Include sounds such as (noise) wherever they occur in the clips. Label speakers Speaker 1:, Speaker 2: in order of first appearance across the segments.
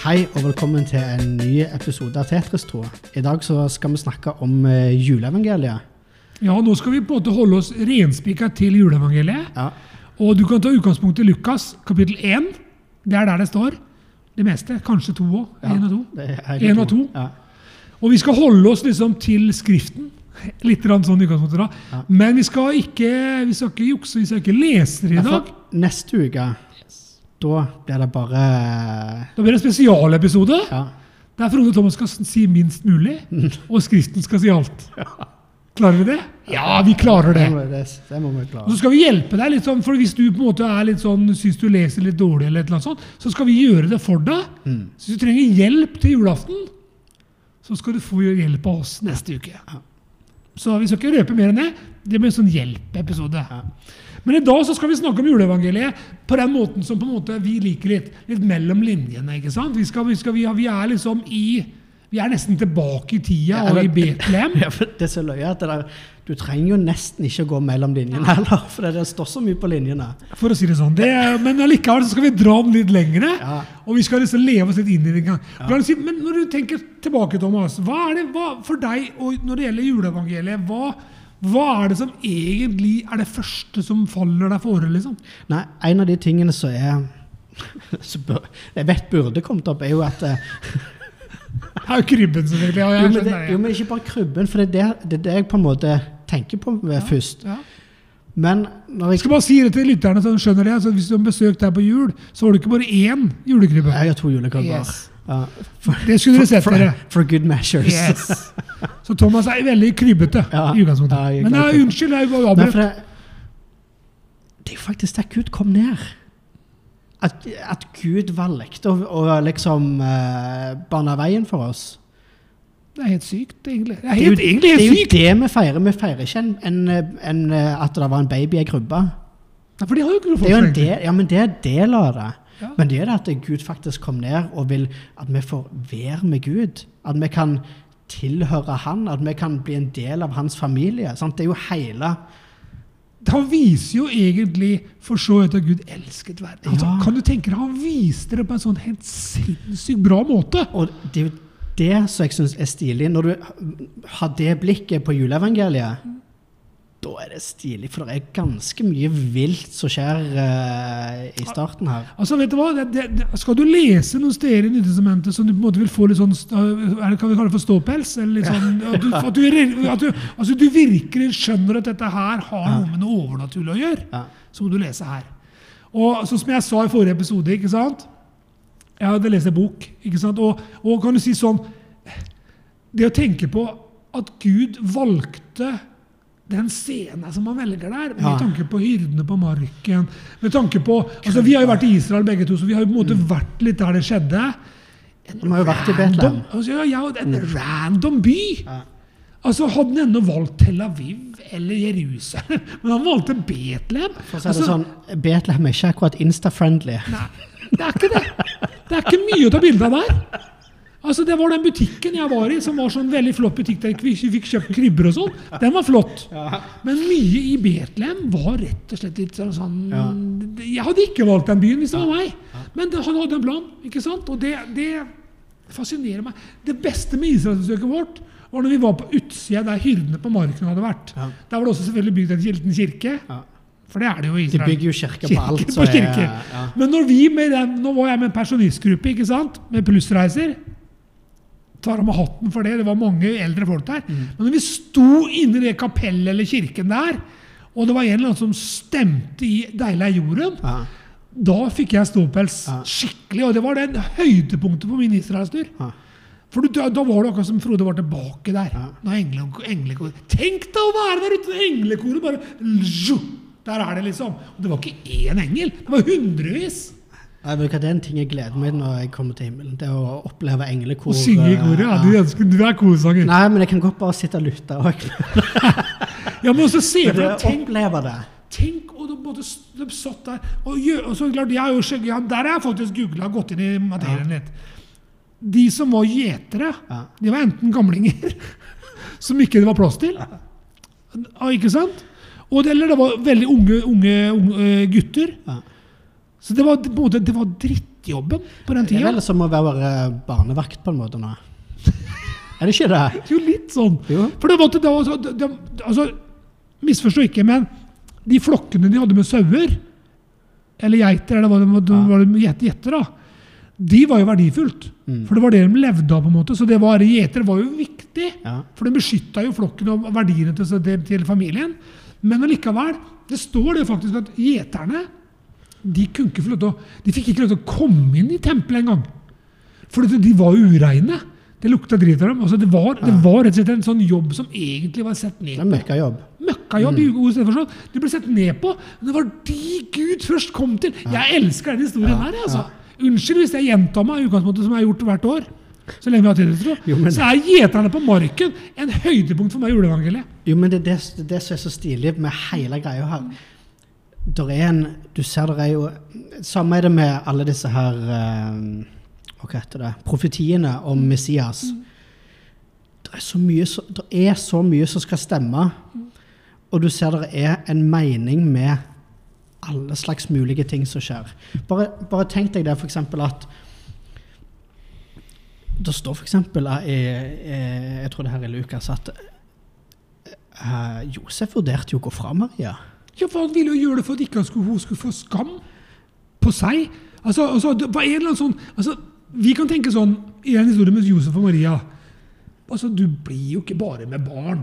Speaker 1: Hei og velkommen til en ny episode av Tetris-tro. I dag så skal vi snakke om eh, juleevangeliet.
Speaker 2: Ja, nå skal vi på en måte holde oss renspika til juleevangeliet.
Speaker 1: Ja.
Speaker 2: Og du kan ta utgangspunkt i Lukas kapittel 1. Det er der det står. Det meste. Kanskje to òg.
Speaker 1: Ja,
Speaker 2: Én og to. En og to.
Speaker 1: Ja.
Speaker 2: Og vi skal holde oss liksom til Skriften. (laughs) Litt sånn utgangspunkt. da.
Speaker 1: Ja.
Speaker 2: Men vi skal ikke vi skal ikke jukse, vi skal ikke lese det i dag.
Speaker 1: for neste uke, da blir det bare
Speaker 2: Da blir det spesialepisode
Speaker 1: Ja.
Speaker 2: der Frode Thomas skal si minst mulig, (laughs) og Skriften skal si alt. Klarer vi det? Ja, vi klarer det.
Speaker 1: Det, må- vi
Speaker 2: Og
Speaker 1: klare.
Speaker 2: så skal vi hjelpe deg litt sånn, for hvis du på en måte er litt sånn, syns du leser litt dårlig, eller et eller annet sånt, så skal vi gjøre det for deg.
Speaker 1: Mm.
Speaker 2: Så hvis du trenger hjelp til julaften, så skal du få hjelp av oss neste uke. Så vi skal ikke røpe mer enn det. Det blir en sånn hjelpeepisode.
Speaker 1: Ja.
Speaker 2: Men i dag så skal vi snakke om juleevangeliet på den måten som på en måte vi liker litt. Litt mellom linjene. ikke sant? Vi, skal, vi, skal, vi, vi er liksom i Vi er nesten tilbake i tida og i Betlehem. (laughs)
Speaker 1: Ja, det er så løye at det der, du trenger jo nesten ikke gå mellom linjene heller, for det står så mye på linjene.
Speaker 2: For å si det sånn. Det, men allikevel så skal vi dra den litt lengre.
Speaker 1: Ja.
Speaker 2: Og vi skal liksom leve oss litt inn i det. en gang. Men når du tenker tilbake, Thomas, hva er det hva, for deg og når det gjelder juleevangeliet, hva, hva er det som egentlig er det første som faller deg for året? liksom?
Speaker 1: Nei, en av de tingene som (laughs) jeg, bør, Jeg vet burde kommet opp, er jo at eh, (laughs)
Speaker 2: Det er jo krybben, selvfølgelig. Ja,
Speaker 1: jo, men det, jo, men ikke bare krybben, for det er det, det, er det jeg på en måte tenker på ja, først.
Speaker 2: Ja.
Speaker 1: Men når
Speaker 2: Jeg skal bare si det til lytterne, så de skjønner det. Altså, hvis du har besøkt deg på jul, så har du ikke bare én julekrybbe.
Speaker 1: Jeg har to julekrybber.
Speaker 2: Yes.
Speaker 1: Uh, for,
Speaker 2: Det skulle dere sett
Speaker 1: for, for good measures.
Speaker 2: Yes. (laughs) Så Thomas er veldig krybbete
Speaker 1: Ja.
Speaker 2: i utgangspunktet.
Speaker 1: Ja,
Speaker 2: Men nei, unnskyld, jeg var avbrøt.
Speaker 1: det, det er jo faktisk der Gud kom ned. At, at Gud valgte å, liksom uh, bane veien for oss.
Speaker 2: Det er helt sykt, egentlig. Det er
Speaker 1: Det er jo,
Speaker 2: helt,
Speaker 1: det er jo det vi feirer. Vi feirer ikke en, en, en, eh, at det var en baby i ei krybbe.
Speaker 2: Nei, for de har jo ikke noe
Speaker 1: Det del, ja, men det er del av det.
Speaker 2: Ja.
Speaker 1: Men det er det at Gud faktisk kom ned og vil at vi får være med Gud. At vi kan tilhøre Han, at vi kan bli en del av hans familie. Sant? Det er jo hele
Speaker 2: Han viser jo egentlig for så vidt at Gud elsket verden. Altså,
Speaker 1: Ja.
Speaker 2: Kan du tenke deg, Han viste det på en sånn helt sinnssykt bra måte.
Speaker 1: Og det er jo det som jeg syns er stilig. Når du har det blikket på juleevangeliet, er det stilig. For det er ganske mye vilt som skjer uh, i starten her.
Speaker 2: Altså, vet du hva? Det, det, det, skal du lese noen steder i Nytestamentet som du på en måte vil få litt sånn er det, Kan vi kalle det for ståpels? Eller litt sånn, (laughs) at, du, at, du, at du, altså, du virkelig skjønner at dette her har noe med noe overnaturlig å gjøre.
Speaker 1: Ja.
Speaker 2: Så må du lese her. Og sånn som jeg sa i forrige episode ikke sant? Jeg hadde lest en bok. ikke sant? Og, og kan du si sånn Det å tenke på at Gud valgte den scenen som man velger der, med
Speaker 1: Ja.
Speaker 2: tanke på hyrdene på marken med tanke på, altså Vi har jo vært i Israel begge to, så vi har jo på en måte vært litt der det skjedde. En
Speaker 1: De har jo vært i
Speaker 2: random-
Speaker 1: Betlehem.
Speaker 2: Altså, ja, ja, en random by.
Speaker 1: Ja.
Speaker 2: Altså, Hadde han ennå valgt Tel Aviv eller Jerusalem? (laughs) Men han valgte Betlehem.
Speaker 1: For å si det
Speaker 2: Altså,
Speaker 1: sånn, Betlehem er ikke akkurat insta-friendly.
Speaker 2: Nei, det er ikke det. Det er ikke mye å ta bilde av der. Altså, Det var den butikken jeg var i, som var sånn veldig flott butikk der vi fikk kjøpt krybber og sånn. Den var flott. Men mye i Betlehem var rett og slett litt sånn, sånn
Speaker 1: Ja.
Speaker 2: Jeg hadde ikke valgt den byen hvis det var meg. Men han hadde en plan. ikke sant? Og det, det fascinerer meg. Det beste med Israelsbesøket vårt var når vi var på utsida der hyrdene på marken hadde vært.
Speaker 1: Ja.
Speaker 2: Der var det også selvfølgelig bygd en liten kirke.
Speaker 1: Ja.
Speaker 2: For det er det jo i
Speaker 1: De bygger jo kirke på alt.
Speaker 2: Kirke på kirke.
Speaker 1: Er, ja.
Speaker 2: Men når vi med den, nå var jeg med en pensjonistgruppe ikke sant? med plussreiser. Tar av meg hatten for det. Det var mange eldre folk der.
Speaker 1: Mm.
Speaker 2: Men når vi sto inne i det kapellet eller kirken der, og det var en eller annen som stemte i 'Deilig er jorden',
Speaker 1: Ja.
Speaker 2: da fikk jeg ståpels
Speaker 1: Ja.
Speaker 2: skikkelig. Og det var det høydepunktet på min israelstur.
Speaker 1: Ja.
Speaker 2: For da, da var det akkurat som Frode var tilbake der.
Speaker 1: Ja.
Speaker 2: Englekor. Tenk deg å være der ute englekoret! Bare Der er det, liksom. Og det var ikke én engel, det var hundrevis.
Speaker 1: Jeg Det er en ting jeg gleder meg når jeg kommer til himmelen. Det å oppleve englekor.
Speaker 2: Å synge i koret. Ja, du, ønsker, du er korsanger.
Speaker 1: Nei, men jeg kan godt bare sitte og lytte. òg. (laughs)
Speaker 2: Ja, men også se for
Speaker 1: det
Speaker 2: deg,
Speaker 1: oppleve det.
Speaker 2: tenk og de, både, de satt der og, gjør, og så klart, jeg har jo ja, Der har jeg faktisk googla og gått inn i materien litt. De som var gjetere,
Speaker 1: Ja.
Speaker 2: de var enten gamlinger (laughs) som ikke det var plass til. Ja, ikke sant? Og eller det var veldig unge, unge, unge eh, gutter.
Speaker 1: Ja.
Speaker 2: Så det var det var drittjobben på den
Speaker 1: Det er
Speaker 2: tida.
Speaker 1: vel som å være barnevakt på en måte nå. Er det ikke det? (laughs)
Speaker 2: Jo, litt sånn.
Speaker 1: Jo.
Speaker 2: For det var, det var, det, det, altså, Misforstå ikke, men de flokkene de hadde med sauer, eller geiter, eller hva det var,
Speaker 1: Ja.
Speaker 2: var det gjetter, da, de var jo verdifullt.
Speaker 1: Mm.
Speaker 2: For det var det de levde av. på en måte, Så det var, gjeter var jo viktig.
Speaker 1: Ja.
Speaker 2: For de beskytta jo flokken og verdiene til, til familien. Men allikevel, det står det faktisk at gjeterne de, å, de fikk ikke lov til å komme inn i tempelet engang. For de var ureine. Det lukta drit av dem. Altså, det, var, det var rett og slett en sånn jobb som egentlig var sett ned på.
Speaker 1: møkkajobb.
Speaker 2: Møkkajobb god stedet forstått. Det ble sett ned på. Men det var de Gud først kom til. Jeg elsker den historien
Speaker 1: Ja,
Speaker 2: her. altså. Unnskyld hvis jeg gjentar meg i utgangspunktet som jeg har gjort hvert år. Så lenge vi har tid til det.
Speaker 1: Men-
Speaker 2: Så er gjeterne på marken en høydepunkt for meg i juleevangeliet.
Speaker 1: Jo, men det er det, det som er så stilig med hele greia her. Der er en, du ser det er jo Samme er det med alle disse her eh, Hva heter det? Profetiene om Messias. Det er, så mye, det er så mye som skal stemme. Og du ser det er en mening med alle slags mulige ting som skjer. Bare, bare tenk deg det f.eks. at det står f.eks. Jeg, eh, Jeg tror det her er Lukas at uh, Josef vurderte jo å gå fra Maria.
Speaker 2: Ja, for Han ville jo gjøre det for at ikke skulle, hun skulle få skam på seg. Altså, altså, det var en eller annen sånn, altså, Vi kan tenke sånn i en historie med Josef og Maria altså, Du blir jo ikke bare med barn.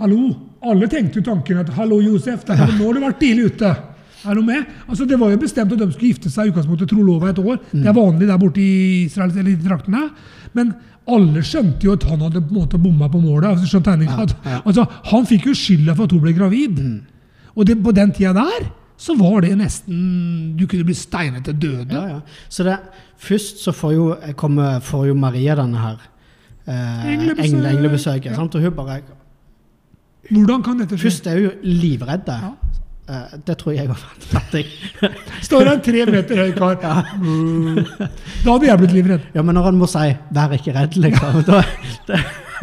Speaker 2: Hallo? Alle tenkte jo tanken at 'hallo, Josef, det er, nå har du vært tidlig ute'. Er du med? Altså, Det var jo bestemt at de skulle gifte seg i utgangspunktet tro lova et år. Det er vanlig der borte i Israel eller i traktene. Men alle skjønte jo at han hadde på en måte bomma på målet. altså skjønte.
Speaker 1: Ja, ja.
Speaker 2: altså, han fikk jo skylda for at hun ble gravid. Og det, på den tida der så var det nesten Du kunne bli steinet til døde.
Speaker 1: Ja, ja. Så det, først så får jo, kommer, får jo Maria denne her eh,
Speaker 2: Englebesøk.
Speaker 1: engle, englebesøket.
Speaker 2: Ja.
Speaker 1: Sant? Og hun bare
Speaker 2: Hvordan kan dette skje?
Speaker 1: Først er hun jo livredde.
Speaker 2: Ja.
Speaker 1: Eh, det tror jeg var fattig. (laughs)
Speaker 2: Står det en tre meter høy kar. (laughs) Da hadde jeg blitt livredd.
Speaker 1: Ja, men når han må si 'vær ikke redd', liksom (laughs) da, det,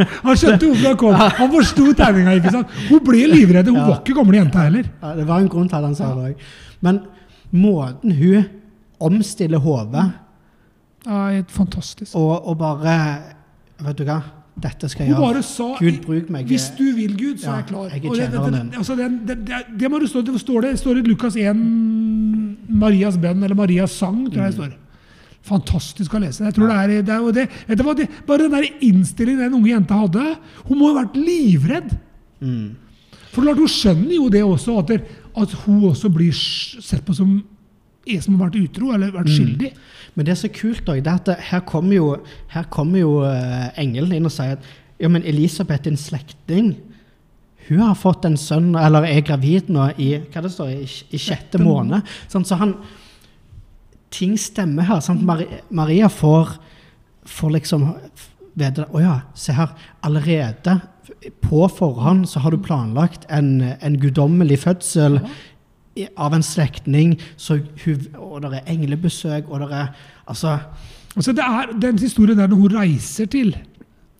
Speaker 1: (laughs)
Speaker 2: Han skjønte hvorfor han kom. Han forsto tegninga. ikke sant? Hun ble livredd. Hun
Speaker 1: Ja.
Speaker 2: var ikke gamle jenta heller.
Speaker 1: ja, det var en grunn til at han sa det òg. Men måten hun omstiller hodet
Speaker 2: Ja, fantastisk.
Speaker 1: og, og bare Vet du hva, dette skal
Speaker 2: Hun
Speaker 1: jeg gjøre.
Speaker 2: bare sa
Speaker 1: Gud, bruk meg.
Speaker 2: Hvis du vil, Gud, så er jeg klar.
Speaker 1: jeg er
Speaker 2: Og det, det, altså det, det, må du stå, det står det står det i Lukas 1, Marias bønn, eller Marias sang, tror jeg det står. Fantastisk å lese. Jeg tror det er, det er det, du hva, det, Bare den der innstillingen den unge jenta hadde Hun må ha vært livredd.
Speaker 1: Mm.
Speaker 2: For klart, Hun skjønner jo det også, at, at hun også blir sett på som en som har vært utro eller vært skyldig.
Speaker 1: Men det er så kult da, det er at her kommer jo, her kommer jo uh, engelen inn og sier at ja, men Elisabeth, din slektning, hun har fått en sønn, eller er gravid nå i hva det står, i, i sjette måned. Sånn, så han Ting stemmer her. Sant? Maria, får, får liksom vite Å ja, se her. Allerede på forhånd så har du planlagt en, en guddommelig fødsel av en slektning, og det er englebesøk, og det er Altså
Speaker 2: Altså det er Den historien der når hun reiser til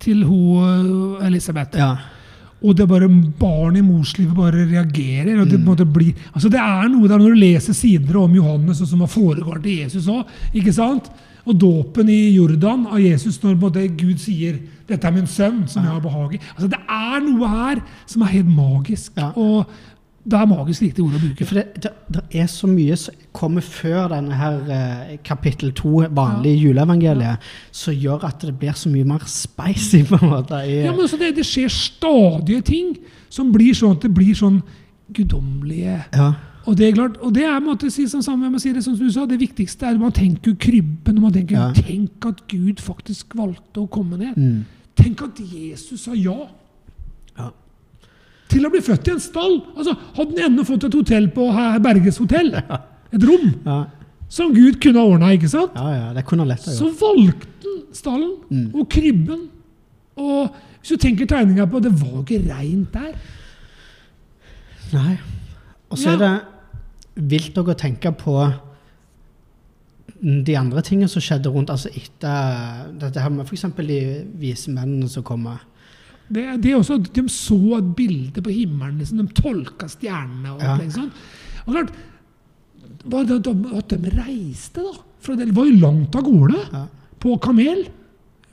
Speaker 2: til hun, Elisabeth
Speaker 1: Ja.
Speaker 2: Og det er bare barn i morslivet bare reagerer. og Det,
Speaker 1: Mm.
Speaker 2: måte blir, altså det er noe der når du leser sider om Johannes og som har foregått til Jesus òg. Og dåpen i Jordan av Jesus når måte Gud sier 'Dette er min sønn, som jeg har behag i'. Altså Det er noe her som er helt magisk.
Speaker 1: Ja.
Speaker 2: Og det er magisk riktig ord å bruke.
Speaker 1: For det, det, det er så mye som kommer før denne her eh, kapittel to, vanlige juleevangeliet, som gjør at det blir så mye mer spicy, på en måte.
Speaker 2: Ja, men det, det skjer stadige ting som blir sånn at det blir sånn guddommelige
Speaker 1: ja.
Speaker 2: Og det er klart, og det er måte, si sånn sammen, si det som du sa, det viktigste er man tenker krybben. og man tenker,
Speaker 1: Ja.
Speaker 2: Tenk at Gud faktisk valgte å komme ned.
Speaker 1: Mm.
Speaker 2: Tenk at Jesus sa ja
Speaker 1: Ja.
Speaker 2: Til å bli født i en stall. Altså, Hadde han ennå fått et hotell på Berges hotell, (laughs) et rom,
Speaker 1: Ja.
Speaker 2: som Gud kunne ha ordna, ikke sant?
Speaker 1: ja, ja, det kunne han lett
Speaker 2: så valgte han stallen
Speaker 1: Mm.
Speaker 2: og krybben. Og hvis du tenker tegninga på Det var ikke reint der.
Speaker 1: Nei. Og så er det vilt å tenke på de andre tingene som skjedde rundt, altså etter dette her med f.eks. de vise mennene som kommer.
Speaker 2: Det, det også, De så et bilde på himmelen. Liksom, de tolka stjernene. og
Speaker 1: Ja.
Speaker 2: alt, liksom. Og klart, det at- at de reiste, da. For det var jo langt av gårde.
Speaker 1: Ja.
Speaker 2: På kamel.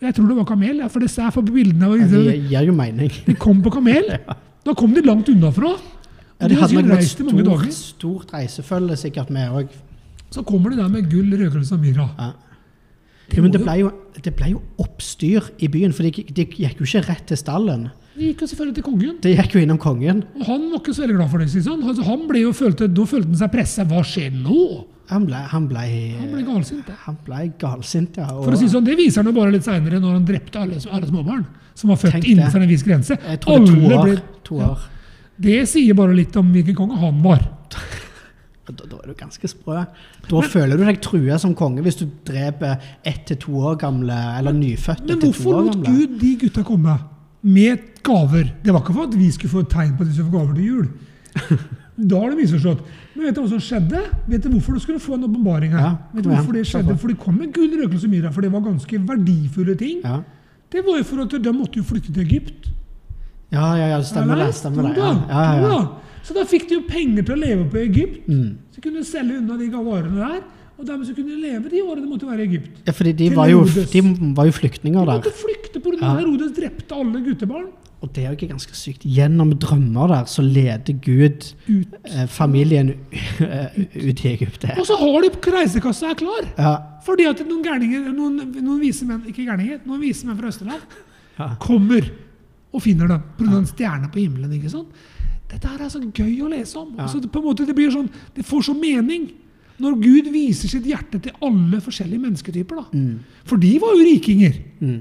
Speaker 2: Jeg tror det var kamel, ja, for det ser jeg på bildene.
Speaker 1: Ja,
Speaker 2: De,
Speaker 1: Det gir jo mening.
Speaker 2: de kom på kamel. (laughs) Da kom de langt unnafra.
Speaker 1: Ja, de
Speaker 2: har
Speaker 1: hadde nok et stort, stort reisefølge sikkert med òg.
Speaker 2: Så kommer de der med gull, røkelse og myrra.
Speaker 1: Ja. Ja, men det ble, jo, det ble jo oppstyr i byen, for de, de gikk jo ikke rett til stallen.
Speaker 2: De gikk jo selvfølgelig til kongen.
Speaker 1: De gikk jo innom kongen.
Speaker 2: Og han var ikke så veldig glad for det. sier han. Altså, han ble jo følte, Nå følte han seg pressa. Hva skjer nå?
Speaker 1: Han ble, han ble,
Speaker 2: Han ble galsint.
Speaker 1: han ble galsint, ja. og-
Speaker 2: For å si sånn, Det viser han jo bare litt seinere, når han drepte alle, alle småbarn som var født
Speaker 1: det.
Speaker 2: innenfor en viss grense.
Speaker 1: jeg tror det er to år. To år.
Speaker 2: Det sier bare litt om hvilken konge han var.
Speaker 1: Da, da er du ganske sprø. Da føler du deg trua som konge hvis du dreper ett til to år gamle, eller nyfødte
Speaker 2: Men
Speaker 1: til to
Speaker 2: hvorfor
Speaker 1: år
Speaker 2: lot
Speaker 1: gamle.
Speaker 2: Gud de gutta komme med gaver? Det var ikke for at vi skulle få et tegn på at de skulle få gaver til jul. Da har du misforstått. Men vet du hva som skjedde? Vet du hvorfor du skulle få en åpenbaring her?
Speaker 1: Ja,
Speaker 2: vet du hvorfor det skjedde? For de kom med gull, røkelse og myra, for det var ganske verdifulle ting.
Speaker 1: Ja.
Speaker 2: Det var jo for at de måtte jo flytte til Egypt.
Speaker 1: ja, ja, ja, stemmer det. Stemmer det. Ja, ja, ja.
Speaker 2: Så da fikk de jo penger til å leve på i Egypt.
Speaker 1: Mm.
Speaker 2: Så kunne de selge unna de varene der. Og dermed så kunne de leve de årene de måtte være i Egypt.
Speaker 1: ja fordi de var jo, de var jo flyktninger der.
Speaker 2: måtte flykte pga.
Speaker 1: Ja.
Speaker 2: Herodes drepte alle guttebarn.
Speaker 1: Og det er jo ikke ganske sykt. Gjennom drømmer der så leder Gud
Speaker 2: Ut.
Speaker 1: eh, familien ut i Egypt.
Speaker 2: Og så har de reisekassa er klar.
Speaker 1: Ja,
Speaker 2: Fordi at noen gærninger, noen, noen vise menn ikke gærninger, noen vise menn fra Østerland
Speaker 1: Ja.
Speaker 2: kommer og finner dem pga. en stjerne på himmelen. ikke sant? Dette her er så gøy å lese om.
Speaker 1: Ja.
Speaker 2: Altså, det, på en måte, det, blir sånn, det får så mening når Gud viser sitt hjerte til alle forskjellige mennesketyper. da.
Speaker 1: Mm.
Speaker 2: For de var jo rikinger.
Speaker 1: Mm.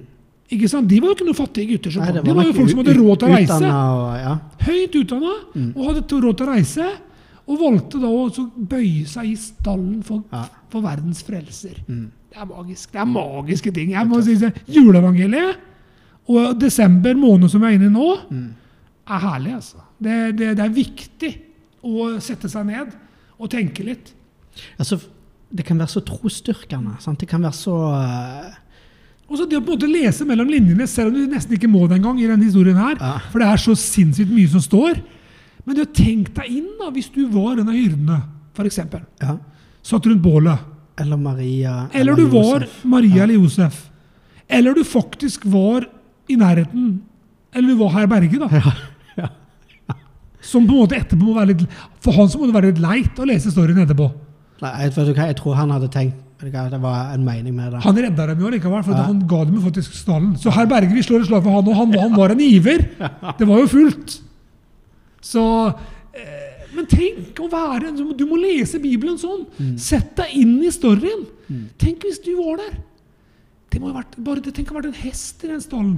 Speaker 2: ikke sant? De var jo ikke noen fattige gutter. som
Speaker 1: Nei, det var,
Speaker 2: De var jo folk som hadde råd til å reise.
Speaker 1: Og, ja.
Speaker 2: Høyt utdanna
Speaker 1: Mm.
Speaker 2: og hadde råd til å reise. Og valgte da å bøye seg i stallen for,
Speaker 1: Ja.
Speaker 2: for verdens frelser.
Speaker 1: Mm.
Speaker 2: Det er magisk. Det er magiske ting. Jeg må si. Juleevangeliet og desember måned som vi er inne i nå,
Speaker 1: Mm.
Speaker 2: Er herlig. altså. Det, det, det er viktig å sette seg ned og tenke litt.
Speaker 1: Altså, det kan være så trosstyrkende. Sant? Det kan være så eh,
Speaker 2: Og så det å på en måte lese mellom linjene, selv om du nesten ikke må det engang, i denne historien her,
Speaker 1: Ja.
Speaker 2: for det er så sinnssykt mye som står. Men det å tenke deg inn da, hvis du var en av hyrdene, f.eks.
Speaker 1: ja.
Speaker 2: Satt rundt bålet.
Speaker 1: Eller Maria.
Speaker 2: Eller du var
Speaker 1: Josef.
Speaker 2: Maria
Speaker 1: Ja.
Speaker 2: eller Josef. Eller du faktisk var i nærheten. Eller du var herr Berge, da.
Speaker 1: Ja.
Speaker 2: Som på en måte etterpå må være litt For han så må det være litt leit å lese storyen etterpå.
Speaker 1: Nei, jeg, vet du hva, jeg tror han hadde tenkt Det var en mening med det.
Speaker 2: Han redda dem jo likevel, for
Speaker 1: Ja.
Speaker 2: han ga dem jo faktisk stallen. Så herr Berge, vi slår et slag for han, og han, han var en iver. (laughs) Det var jo fullt. Så eh, Men tenk å være Du må lese Bibelen sånn. Sett deg inn i storyen. Tenk hvis du var der. Det må ha vært, bare, tenk å ha vært en hest i den stallen.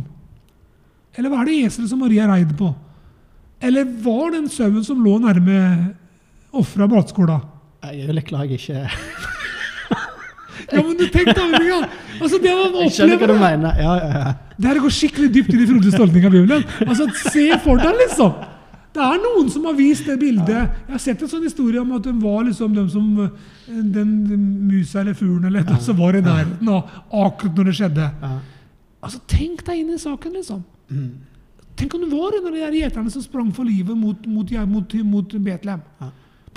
Speaker 2: Eller hva er det eselet som Maria reide på? Eller var det en sauen som lå nærme ofra matskåla?
Speaker 1: Jeg er glad ikke
Speaker 2: Ja, men du tenk det, altså, det å
Speaker 1: Jeg skjønner hva du mener. Ja, ja, ja.
Speaker 2: Det her går skikkelig dypt inn i Frode tolkning av Bibelen. Altså, Se for deg, liksom! Det er noen som har vist det bildet. Jeg har sett en sånn historie om at de var liksom de som eh, Den musa eller fuglen eller noe som var i nærheten av akkurat når det skjedde.
Speaker 1: ja.
Speaker 2: Altså, Tenk deg inn i saken, liksom.
Speaker 1: Mm.
Speaker 2: Tenk om du var en av de der gjeterne som sprang for livet mot, mot, mot, mot Betlehem.
Speaker 1: Ja.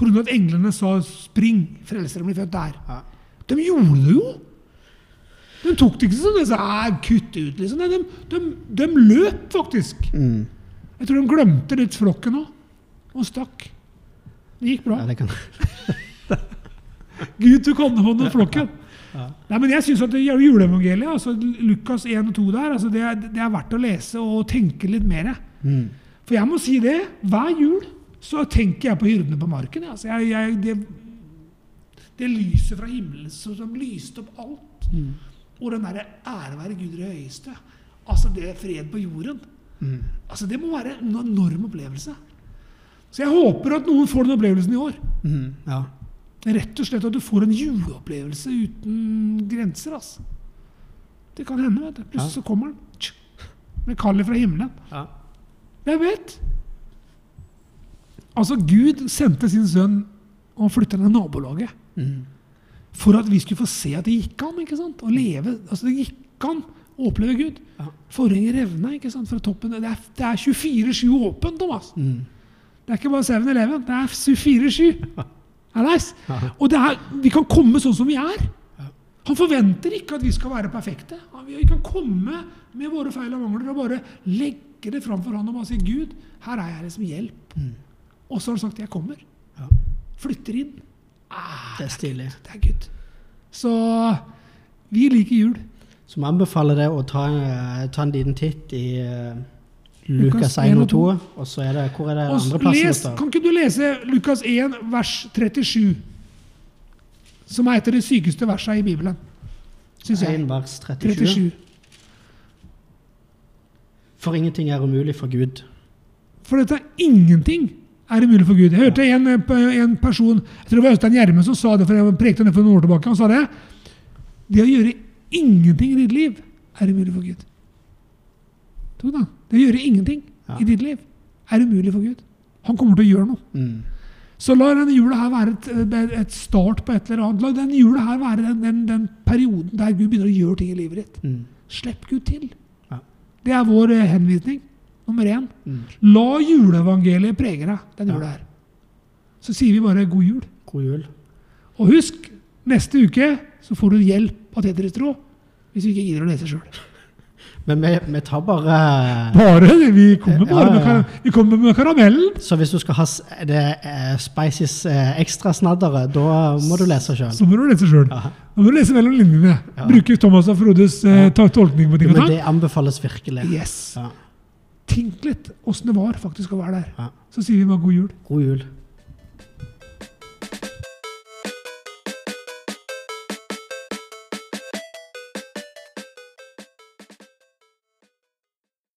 Speaker 2: At englene sa 'spring, frelseren blir født der'.
Speaker 1: Ja.
Speaker 2: De gjorde det jo! De tok det ikke sånn de sa, kutt ut, liksom. Nei, de, de, de løp faktisk.
Speaker 1: Mm.
Speaker 2: Jeg tror de glemte litt flokken òg, og stakk. Det gikk bra.
Speaker 1: ja, det kan (laughs)
Speaker 2: Gud tok håndhånd om flokken.
Speaker 1: Ja.
Speaker 2: Nei, men jeg synes at juleevangeliet, altså Lukas 1 og 2 der, altså det, det er verdt å lese og tenke litt mer.
Speaker 1: mm.
Speaker 2: For jeg må si det, hver jul så tenker jeg på hyrdene på marken. Altså jeg, jeg, det, det lyset fra himmelen som, som lyste opp alt.
Speaker 1: Mm.
Speaker 2: Og den derre ære være Gud i det høyeste. Altså det fred på jorden.
Speaker 1: Mm.
Speaker 2: Altså Det må være en enorm opplevelse. Så jeg håper at noen får den opplevelsen i år.
Speaker 1: Mm. ja.
Speaker 2: Rett og slett at du får en juleopplevelse uten grenser. altså. Det kan hende. vet du. Plutselig så kommer den med kallet fra himmelen.
Speaker 1: ja.
Speaker 2: Jeg vet. Altså, Gud sendte sin sønn og flytta ned nabolaget
Speaker 1: Mm.
Speaker 2: for at vi skulle få se at det gikk an ikke sant? å leve. Altså, Det gikk an å oppleve Gud.
Speaker 1: Ja.
Speaker 2: Forhenget revna ikke sant, fra toppen. Det er, det er 24-7 åpent, Thomas.
Speaker 1: Mm.
Speaker 2: Det er ikke bare 7-Eleven. Det er 24-7. (laughs) Er. Og det er, vi kan komme sånn som vi er. Han forventer ikke at vi skal være perfekte. Vi kan komme med våre feil og mangler og bare legge det fram for han og bare si Gud, her er jeg liksom hjelp.
Speaker 1: Mm.
Speaker 2: Og så har han sagt jeg kommer.
Speaker 1: Ja.
Speaker 2: Flytter inn. Ah,
Speaker 1: Det er stilig.
Speaker 2: det er good. Så vi liker jul.
Speaker 1: Så vi anbefaler deg å ta, en- ta en liten titt i eh,
Speaker 2: Lukas
Speaker 1: Lukas 1 og 2. Og så er det Hvor er det
Speaker 2: andreplassen?
Speaker 1: andre plassen
Speaker 2: les, kan ikke du lese Lukas 1, vers 37? Som er et av de sykeste versene i Bibelen. Syns jeg.
Speaker 1: 1 vers 37.
Speaker 2: 37.
Speaker 1: For ingenting er umulig for Gud.
Speaker 2: For dette er ingenting er umulig for Gud. Jeg hørte en, en person, jeg tror det var Øystein Gjerme som sa det, for jeg prekte det for noen år tilbake. Han sa det. Det å gjøre ingenting i ditt liv er umulig for Gud. Tok da. Det å gjøre ingenting
Speaker 1: Ja.
Speaker 2: i ditt liv er umulig for Gud. Han kommer til å gjøre noe.
Speaker 1: Mm.
Speaker 2: Så la denne jula her være et, et start på et eller annet. La denne jula her være den, den, den perioden der Gud begynner å gjøre ting i livet ditt.
Speaker 1: Mm.
Speaker 2: Slipp Gud til.
Speaker 1: Ja.
Speaker 2: Det er vår eh, henvisning. Nummer én.
Speaker 1: Mm.
Speaker 2: La juleevangeliet prege deg denne
Speaker 1: Ja.
Speaker 2: jula her. Så sier vi bare god jul.
Speaker 1: God jul.
Speaker 2: Og husk, neste uke så får du hjelp av Tetris Tro. Hvis du ikke gidder å lese sjøl.
Speaker 1: Men vi, vi tar bare
Speaker 2: Bare! Vi kommer bare
Speaker 1: Ja, ja,
Speaker 2: med, vi kommer med karamellen.
Speaker 1: Så hvis du skal ha det eh, Spices eh, ekstrasnadderet, da må du lese sjøl.
Speaker 2: Så må du lese sjøl.
Speaker 1: Ja.
Speaker 2: Da må du lese mellom linjene. Bruke Thomas og Frodes eh, tolkning på ting og
Speaker 1: Men
Speaker 2: tang.
Speaker 1: det anbefales virkelig.
Speaker 2: Yes. Tenk litt åssen det var faktisk å være der. Så sier vi bare god jul.
Speaker 1: God jul.